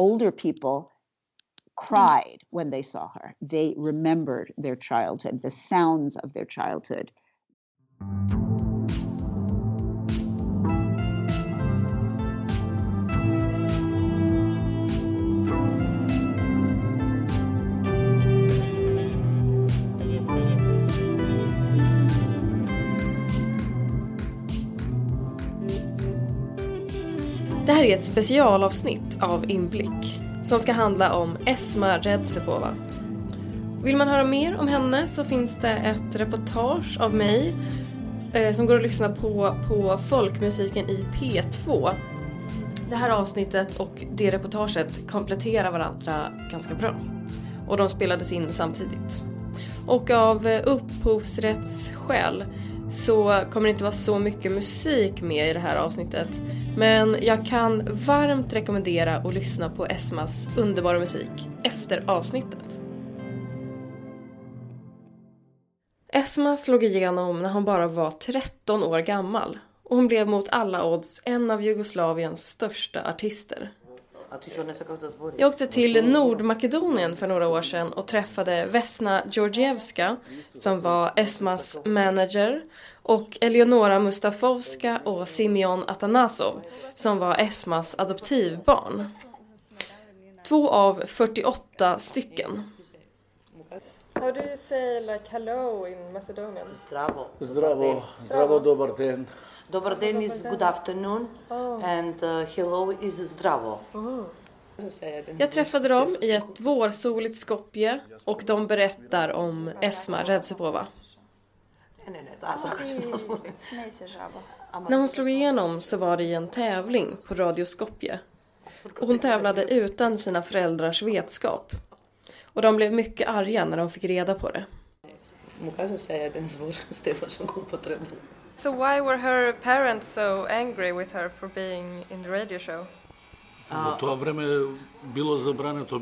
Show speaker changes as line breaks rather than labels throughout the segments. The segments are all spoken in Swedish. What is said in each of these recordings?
older people cried when they saw her. They remembered their childhood, the sounds of their childhood.
Här är ett specialavsnitt av Inblick som ska handla om Esma Redzepova. Vill man höra mer om henne så finns det ett reportage av mig eh, som går att lyssna på på Folkmusiken i P2. Det här avsnittet och det reportaget kompletterar varandra ganska bra. Och de spelades in samtidigt. Och av upphovsrättsskäl så kommer det inte vara så mycket musik med i det här avsnittet. Men jag kan varmt rekommendera att lyssna på Esmas underbara musik efter avsnittet. Esma slog igenom när hon bara var 13 år gammal och hon blev mot alla odds en av Jugoslaviens största artister. Jag åkte till Nordmakedonien för några år sedan och träffade Vesna Georgievska som var Esmas manager och Eleonora Mustafovska och Simeon Atanasov som var Esmas adoptivbarn. Två av 48 stycken. How do you say like hello in Macedonian?
Zdravo.
Zdravo, zdravo, dobar den.
Dobar den is good afternoon and uh, hello is zdravo.
Jag träffade dem i ett vårsoligt Skopje och de berättar om Esma Redzepova.
Zbuniti.
När hon slog igenom så var det i en tävling på Radio Skopje. Och hon tävlade utan sina föräldrars vetskap. Och de blev mycket arga när de fick reda på det.
Mu kažem se jedan zbor s tevačom upotrebom.
So why were her parents so angry with her for being in the radio show?
Во тоа време било забрането,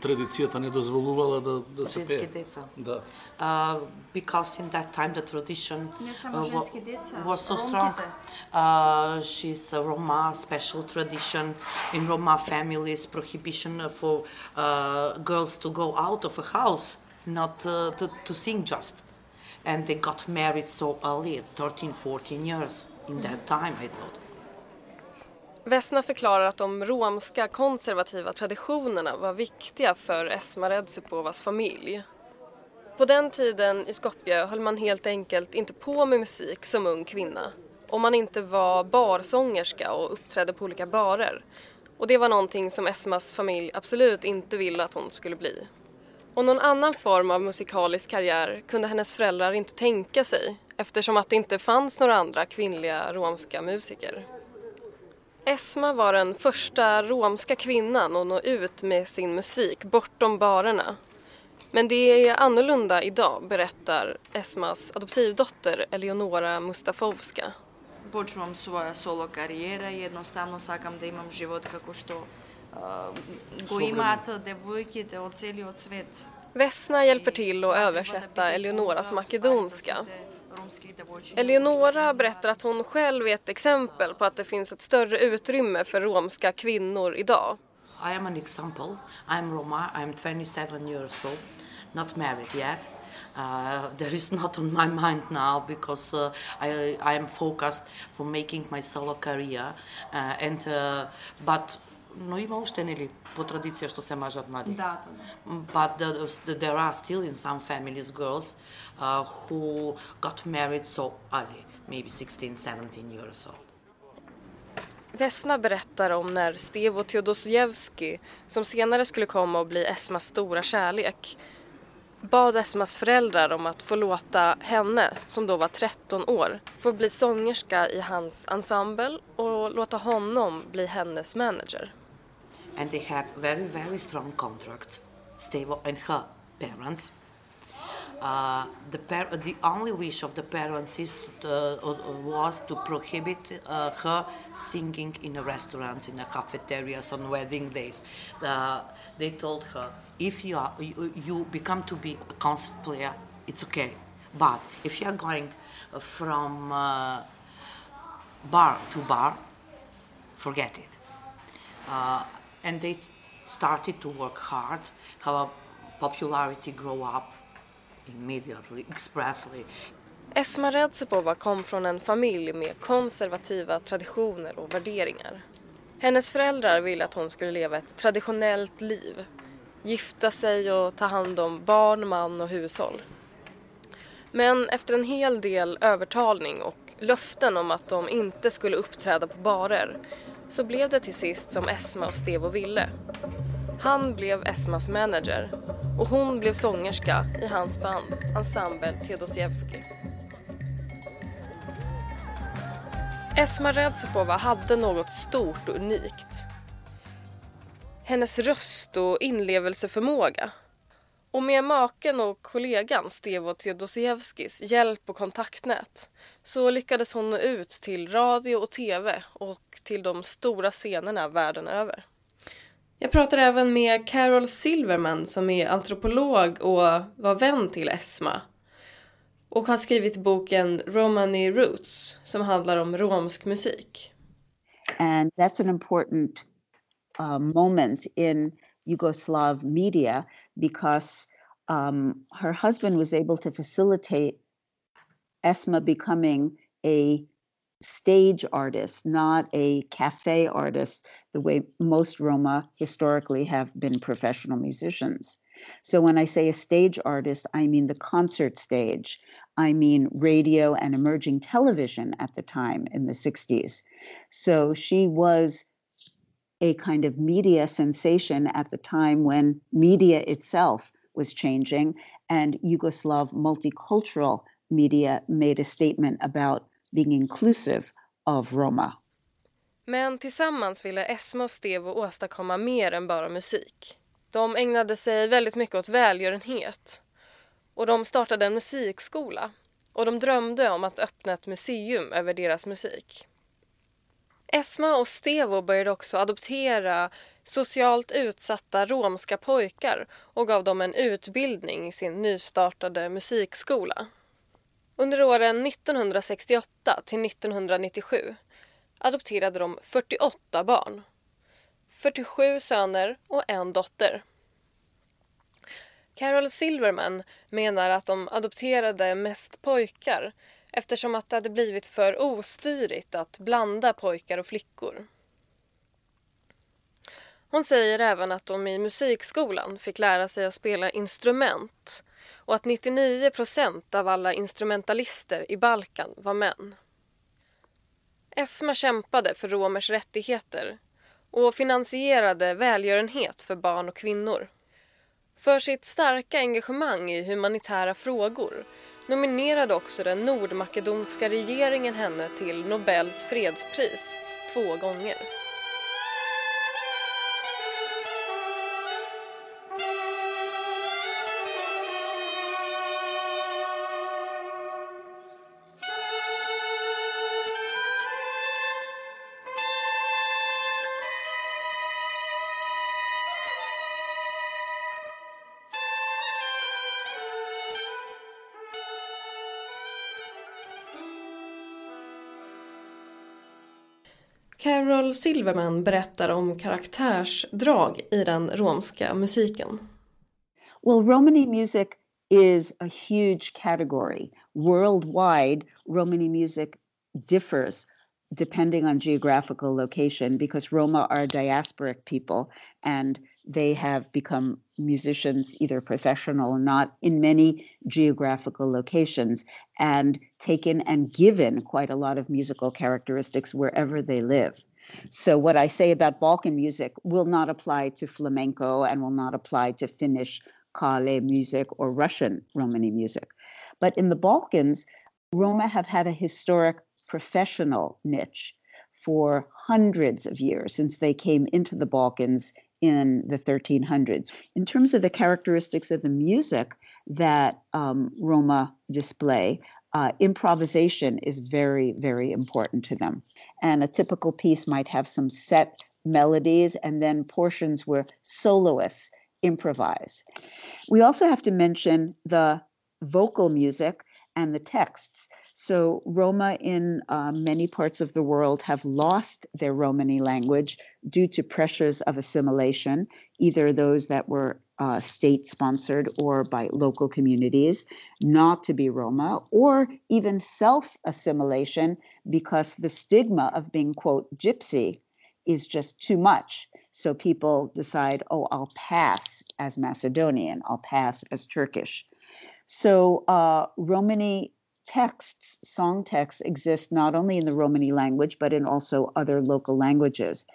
традицијата не дозволувала да, да се
Ženske
пее.
deca.
Да.
Uh, because in that time the tradition
Ne samo
uh, wa-
ženske deca,
was so
Romkite.
strong. Uh, she's a Roma special tradition in Roma families prohibition for uh, girls to go out of a house, Not uh, to, to sing just. And they got married so early, at 13, 14 years. In that time, I thought.
Vesna förklarar att de romska konservativa traditionerna var viktiga för Esma Redzipovas familj. På den tiden i Skopje höll man helt enkelt inte på med musik som ung kvinna. Om man inte var barsångerska och uppträdde på olika barer. Och det var någonting som Esmas familj absolut inte ville att hon skulle bli. Och någon annan form av musikalisk karriär kunde hennes föräldrar inte tänka sig eftersom att det inte fanns några andra kvinnliga romska musiker. Esma var den första romska kvinnan att nå ut med sin musik bortom barerna. Men det är annorlunda idag, berättar Esmas adoptivdotter Eleonora Mustafovska.
Počela sam svoja solo karijera i jednostavno sakam da imam život kako što што а, го имаат девојките од целиот свет.
Vesna hjälper till att översätta Eleonoras makedonska.
Ромских девојчиња.
Eleonora berättar att hon själv är ett exempel på att det finns ett större utrymme för romska kvinnor idag.
I am an example. I'm Roma. I'm 27 years old, not married yet. Uh, there is not on my mind now because uh, I, I am focused for making my solo career. Uh, and, uh, but no ima uštenili po tradicija što se mažat mladi.
Da, da.
But the, there are still in some families girls uh, who got married so early, maybe 16, 17 years old.
Vesna berättar om när Stevo Teodosijevski, som senare skulle komma och bli Esmas stora kärlek, bad Esmas föräldrar om att få låta henne, som då var 13 år, få bli sångerska i hans ensemble och låta honom bli hennes manager.
And they had very very strong contract Stevo and her parents. Uh, the, par- the only wish of the parents is to, uh, was to prohibit uh, her singing in the restaurants in the cafeterias on wedding days. Uh, they told her if you, are, you, you become to be a concert player it's okay. But if you are going uh, from uh, bar to bar forget it and they started to work hard, how popularity grow up immediately, expressly.
Esma Redzepova kom från en familj med konservativa traditioner och värderingar. Hennes föräldrar ville att hon skulle leva ett traditionellt liv. Gifta sig och ta hand om barn, man och hushåll. Men efter en hel del övertalning och löften om att de inte skulle uppträda på barer så blev det till sist som Esma och Stevo ville. Han blev Esmas manager och hon blev sångerska i hans band Ensemble Teodosievski. Esma Redzepova hade något stort och unikt. Hennes röst och inlevelseförmåga. Och med maken och kollegan Stevo Teodosiewskis hjälp och kontaktnät så lyckades hon nå ut till radio och tv och till de stora scenerna världen över. Jag pratar även med Carol Silverman som är antropolog och var vän till Esma och har skrivit boken Romani Roots som handlar om romsk musik.
And that's an important uh, moment in Yugoslav media because um, her husband was able to facilitate Esma becoming a stage artist, not a cafe artist, the way most Roma historically have been professional musicians. So when I say a stage artist, I mean the concert stage. I mean radio and emerging television at the time in the 60s. So she was a kind of media sensation at the time when media itself was changing and Yugoslav multicultural media made a statement about being inclusive of Roma.
Men tillsammans ville Esma och Stevo åstadkomma mer än bara musik. De ägnade sig väldigt mycket åt välgörenhet och de startade en musikskola och de drömde om att öppna ett museum över deras musik. Esma och Stevo började också adoptera socialt utsatta romska pojkar och gav dem en utbildning i sin nystartade musikskola. Under åren 1968 till 1997 adopterade de 48 barn. 47 söner och en dotter. Carol Silverman menar att de adopterade mest pojkar eftersom att det hade blivit för ostyrigt att blanda pojkar och flickor. Hon säger även att de i musikskolan fick lära sig att spela instrument och att 99 procent av alla instrumentalister i Balkan var män. Esma kämpade för romers rättigheter och finansierade välgörenhet för barn och kvinnor. För sitt starka engagemang i humanitära frågor nominerade också den nordmakedonska regeringen henne till Nobels fredspris två gånger. Carol Silverman berättar om karaktärsdrag i den romska musiken.
Well, Romani music is a huge category. Worldwide, Romani music differs depending on geographical location because Roma are diasporic people and they have become musicians, either professional or not, in many geographical locations and taken and given quite a lot of musical characteristics wherever they live. So, what I say about Balkan music will not apply to flamenco and will not apply to Finnish Kale music or Russian Romani music. But in the Balkans, Roma have had a historic professional niche for hundreds of years since they came into the Balkans in the 1300s. In terms of the characteristics of the music that um, Roma display, uh, improvisation is very, very important to them. And a typical piece might have some set melodies and then portions where soloists improvise. We also have to mention the vocal music and the texts. So, Roma in uh, many parts of the world have lost their Romani language due to pressures of assimilation, either those that were uh, state sponsored or by local communities, not to be Roma, or even self assimilation because the stigma of being, quote, gypsy is just too much. So people decide, oh, I'll pass as Macedonian, I'll pass as Turkish. So uh, Romani texts, song texts, exist not only in the Romani language, but in also other local languages.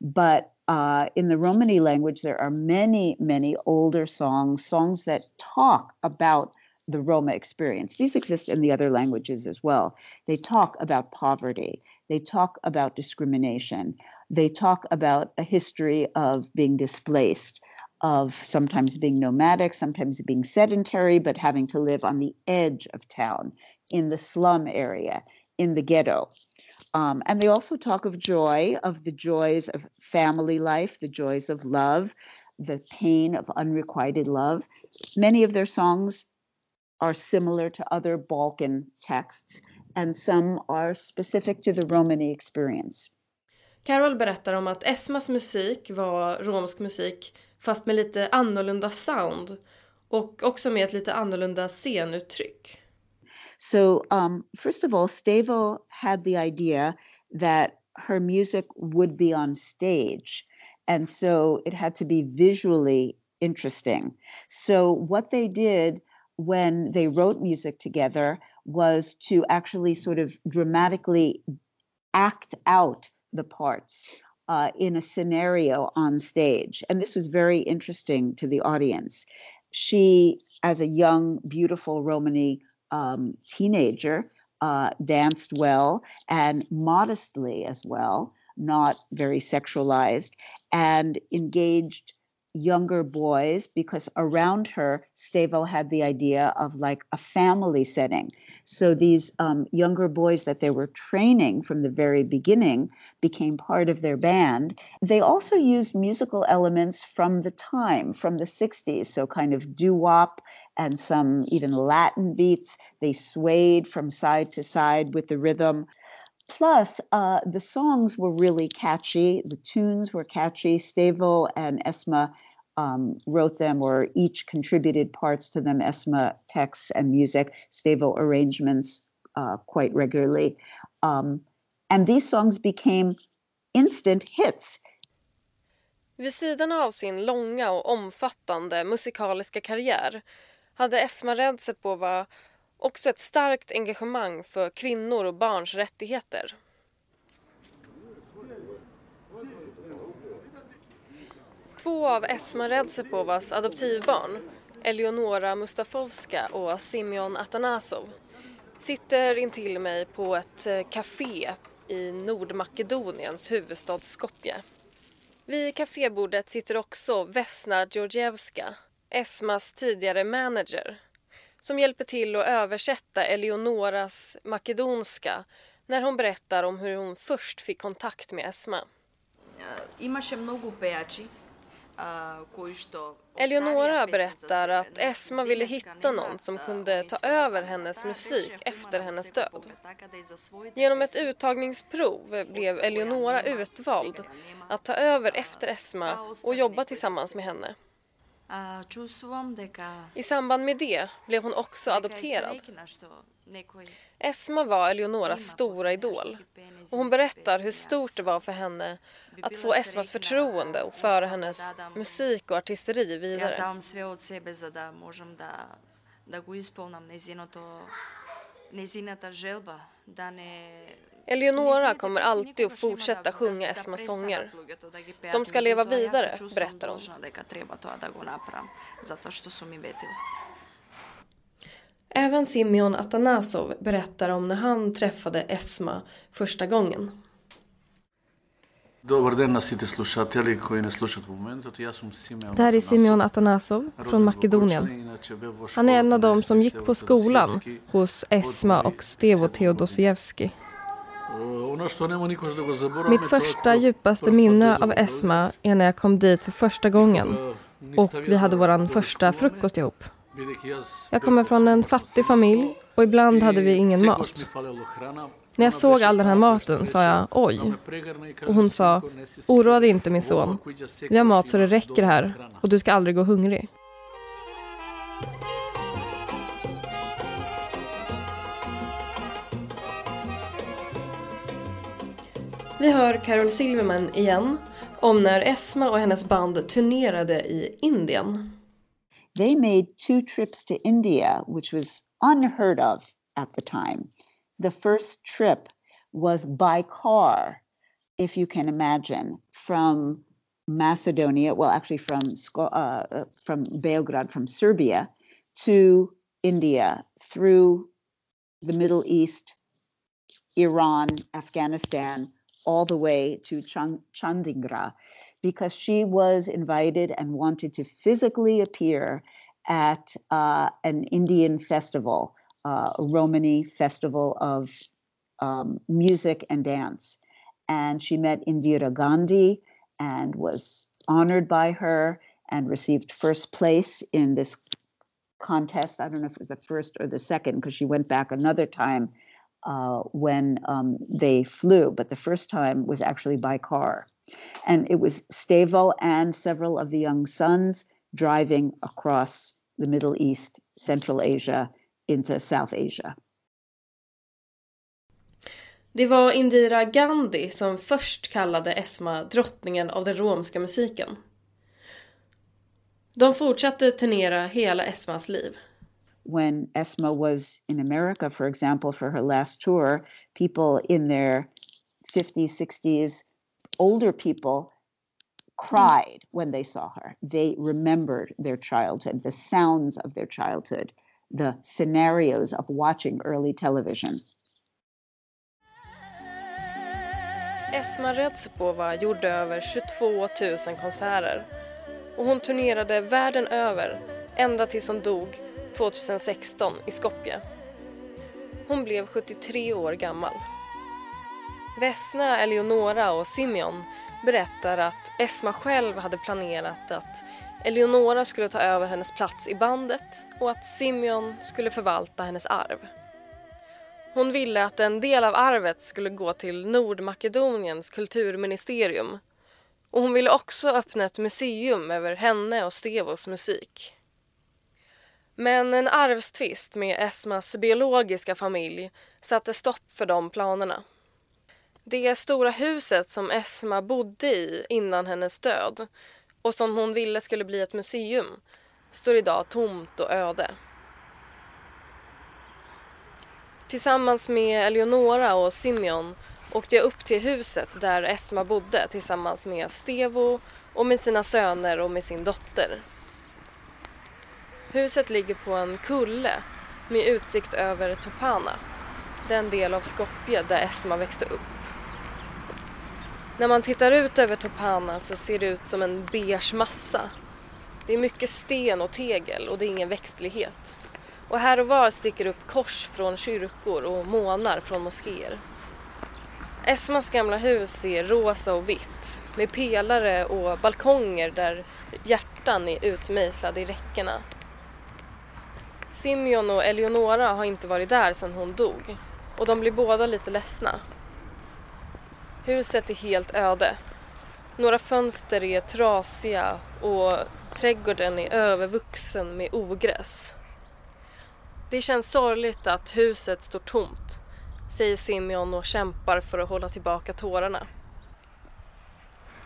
But uh, in the Romani language, there are many, many older songs, songs that talk about the Roma experience. These exist in the other languages as well. They talk about poverty, they talk about discrimination, they talk about a history of being displaced, of sometimes being nomadic, sometimes being sedentary, but having to live on the edge of town, in the slum area, in the ghetto. Um, and they also talk of joy, of the joys of family life, the joys of love, the pain of unrequited love. Many of their songs are similar to other Balkan texts, and some are specific to the Romani experience.
Carol berättar om att Esmas musik var romsk musik fast med lite annorlunda sound och också med ett lite annorlunda scenuttryck.
So, um, first of all, Stevo had the idea that her music would be on stage. And so it had to be visually interesting. So, what they did when they wrote music together was to actually sort of dramatically act out the parts uh, in a scenario on stage. And this was very interesting to the audience. She, as a young, beautiful Romani um, teenager, uh, danced well and modestly as well, not very sexualized, and engaged younger boys because around her, Stevo had the idea of like a family setting. So these um, younger boys that they were training from the very beginning became part of their band. They also used musical elements from the time, from the 60s, so kind of doo wop and some even Latin beats. They swayed from side to side with the rhythm. Plus, uh, the songs were really catchy. The tunes were catchy. Stevo and Esma um, wrote them or each contributed parts to them Esma texts and music, Stevo arrangements uh, quite regularly. Um, and these songs became instant hits.
Vid sidan av sin långa och omfattande musikaliska karriär hade Esma Redzepova också ett starkt engagemang för kvinnor och barns rättigheter. Två av Esma Redzepovas adoptivbarn, Eleonora Mustafovska och Simeon Atanasov, sitter intill mig på ett eh, café i Nordmakedoniens huvudstad Skopje. Vid kafébordet sitter också Vesna Georgievska, Esmas tidigare manager som hjälper till att översätta Eleonoras makedonska när hon berättar om hur hon först fick kontakt med Esma. Eleonora berättar att Esma ville hitta någon som kunde ta över hennes musik efter hennes död. Genom ett uttagningsprov blev Eleonora utvald att ta över efter Esma och jobba tillsammans med henne. I samband med det blev hon också adopterad. Esma var Eleonoras stora idol och hon berättar hur stort det var för henne att få Esmas förtroende och föra hennes musik och artisteri vidare. Eleonora kommer alltid att fortsätta sjunga Esmas sånger. De ska leva vidare, berättar hon. Även Simeon Atanasov berättar om när han träffade Esma första gången. Det här är Simeon Atanasov från Makedonien. Han är en av dem som gick på skolan hos Esma och Stevo Teodosievski. Mitt första djupaste minne av Esma är när jag kom dit för första gången och vi hade vår första frukost ihop. Jag kommer från en fattig familj och ibland hade vi ingen mat. När jag såg all den här maten sa jag oj. Och hon sa oroa dig inte min son. Vi har mat så det räcker här och du ska aldrig gå hungrig. Vi hör Carol Silverman igen om när Esma och hennes band turnerade i Indien.
They made two trips to India, which was unheard of at the time. The first trip was by car, if you can imagine, from Macedonia, well, actually from uh, from Beograd, from Serbia, to India through the Middle East, Iran, Afghanistan, all the way to Chand- Chandigarh because she was invited and wanted to physically appear at uh, an Indian festival, uh, a Romani festival of um, music and dance. And she met Indira Gandhi and was honored by her and received first place in this contest. I don't know if it was the first or the second because she went back another time uh, when um, they flew, but the first time was actually by car. And it was Stavo and several of the young sons driving across the Middle East, Central Asia into South Asia.
Det var Indira Gandhi som först kallade Esma drottningen av den romska musiken. De fortsatte turnera hela Esmas liv.
When Esma was in America, for example, for her last tour, people in their 50s, 60s, older people cried when they saw her. They remembered their childhood, the sounds of their childhood, the scenarios of watching early television.
Esma Redzepova gjorde över 22 000 konserter och hon turnerade världen över ända tills hon dog 2016 i Skopje. Hon blev 73 år gammal. Vesna, Eleonora och Simeon berättar att Esma själv hade planerat att Eleonora skulle ta över hennes plats i bandet och att Simeon skulle förvalta hennes arv. Hon ville att en del av arvet skulle gå till Nordmakedoniens kulturministerium och hon ville också öppna ett museum över henne och Stevos musik. Men en arvstvist med Esmas biologiska familj satte stopp för de planerna. Det stora huset som Esma bodde i innan hennes död och som hon ville skulle bli ett museum står idag tomt och öde. Tillsammans med Eleonora och Simeon åkte jag upp till huset där Esma bodde tillsammans med Stevo och med sina söner och med sin dotter. Huset ligger på en kulle med utsikt över Topana, den del av Skopje där Esma växte upp. När man tittar ut över Topana så ser det ut som en beige massa. Det är mycket sten och tegel och det är ingen växtlighet. Och här och var sticker upp kors från kyrkor och månar från moskéer. Esmas gamla hus är rosa och vitt med pelare och balkonger där hjärtan är utmejslade i räckena. Simeon och Eleonora har inte varit där sedan hon dog och de blir båda lite ledsna. Huset är helt öde. Några fönster är trasiga och trädgården är övervuxen med ogräs. Det känns sorgligt att huset står tomt, säger Simeon och kämpar för att hålla tillbaka tårarna.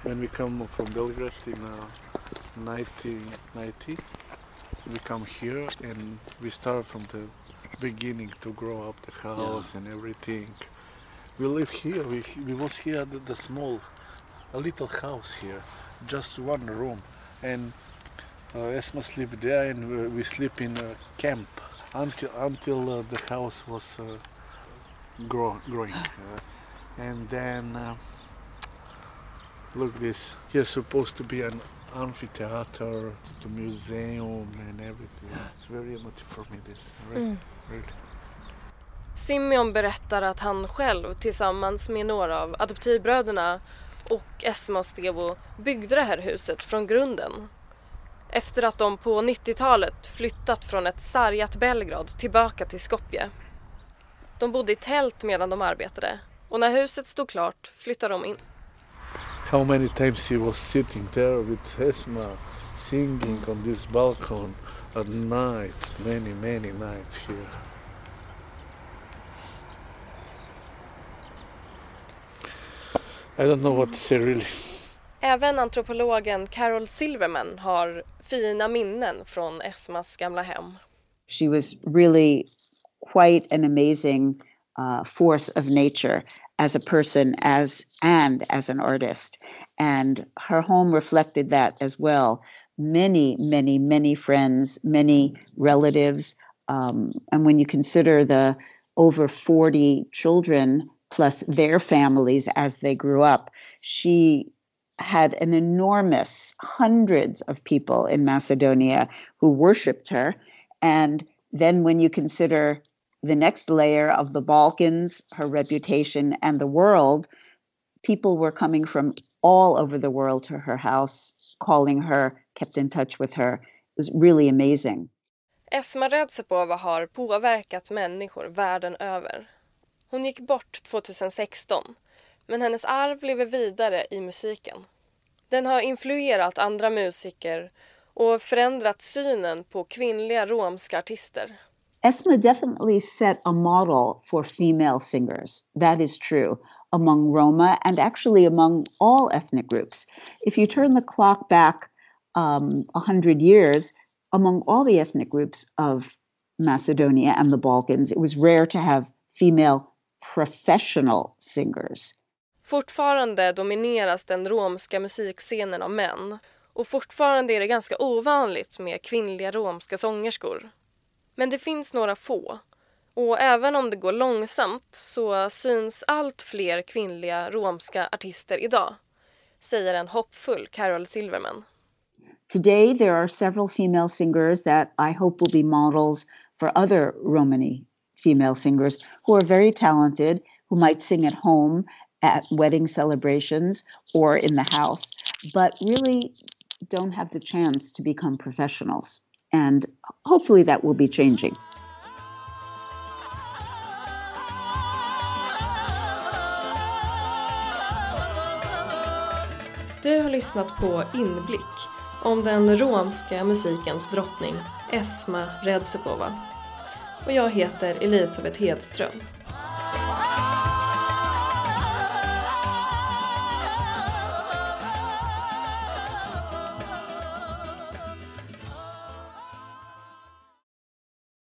When we come from Belgrade in uh, 1990 we come here and we start from the beginning to grow up the house yeah. and everything. We live here. We we was here the, the small, a little house here, just one room, and uh, Esma sleep there, and we, we sleep in a camp until until uh, the house was uh, grow, growing, uh, and then uh, look this. Here's supposed to be an amphitheater, the museum and everything. It's very emotive for me this, really. Mm. really.
Simeon berättar att han själv tillsammans med några av adoptivbröderna och Esma och Stevo byggde det här huset från grunden. efter att de på 90-talet flyttat från ett sargat Belgrad tillbaka till Skopje. De bodde i tält medan de arbetade och när huset stod klart flyttade de in.
How many times he was sitting there with Esma singing on this balcony at night, many, many nights here. I don't know what to say really.
Även antropologen Carol Silverman har fina minnen från Esmas gamla hem.
She was really quite an amazing uh, force of nature as a person as and as an artist and her home reflected that as well many many many friends many relatives um, and when you consider the over 40 children plus their families as they grew up she had an enormous hundreds of people in Macedonia who worshiped her. And then when you consider the next layer of the Balkans, her reputation, and the world, people were coming from all over the world to her house, calling her, kept in touch with her. It was really amazing.
Esma Redzepova har påverkat människor världen över. Hon gick bort 2016 men hennes arv lever vidare i musiken. Den har influerat andra musiker och förändrat synen på kvinnliga romska artister.
Esma definitely set a model for female singers. That is true among Roma and actually among all ethnic groups. If you turn the clock back um, 100 years, among all the ethnic groups of Macedonia and the Balkans, it was rare to have female professional singers.
Fortfarande domineras den romska musikscenen av män och fortfarande är det ganska ovanligt med kvinnliga romska sångerskor. Men det finns några få och även om det går långsamt så syns allt fler kvinnliga romska artister idag, säger en hoppfull Carol Silverman.
Today there are several female singers that I hope will be models for other Romani female singers who are very talented, who might sing at home at wedding celebrations or in the house, but really don't have the chance to become professionals. And hopefully that will be changing.
Du har lyssnat på Inblick om den romska musikens drottning Esma Redzepova. Och jag heter Elisabeth Hedström.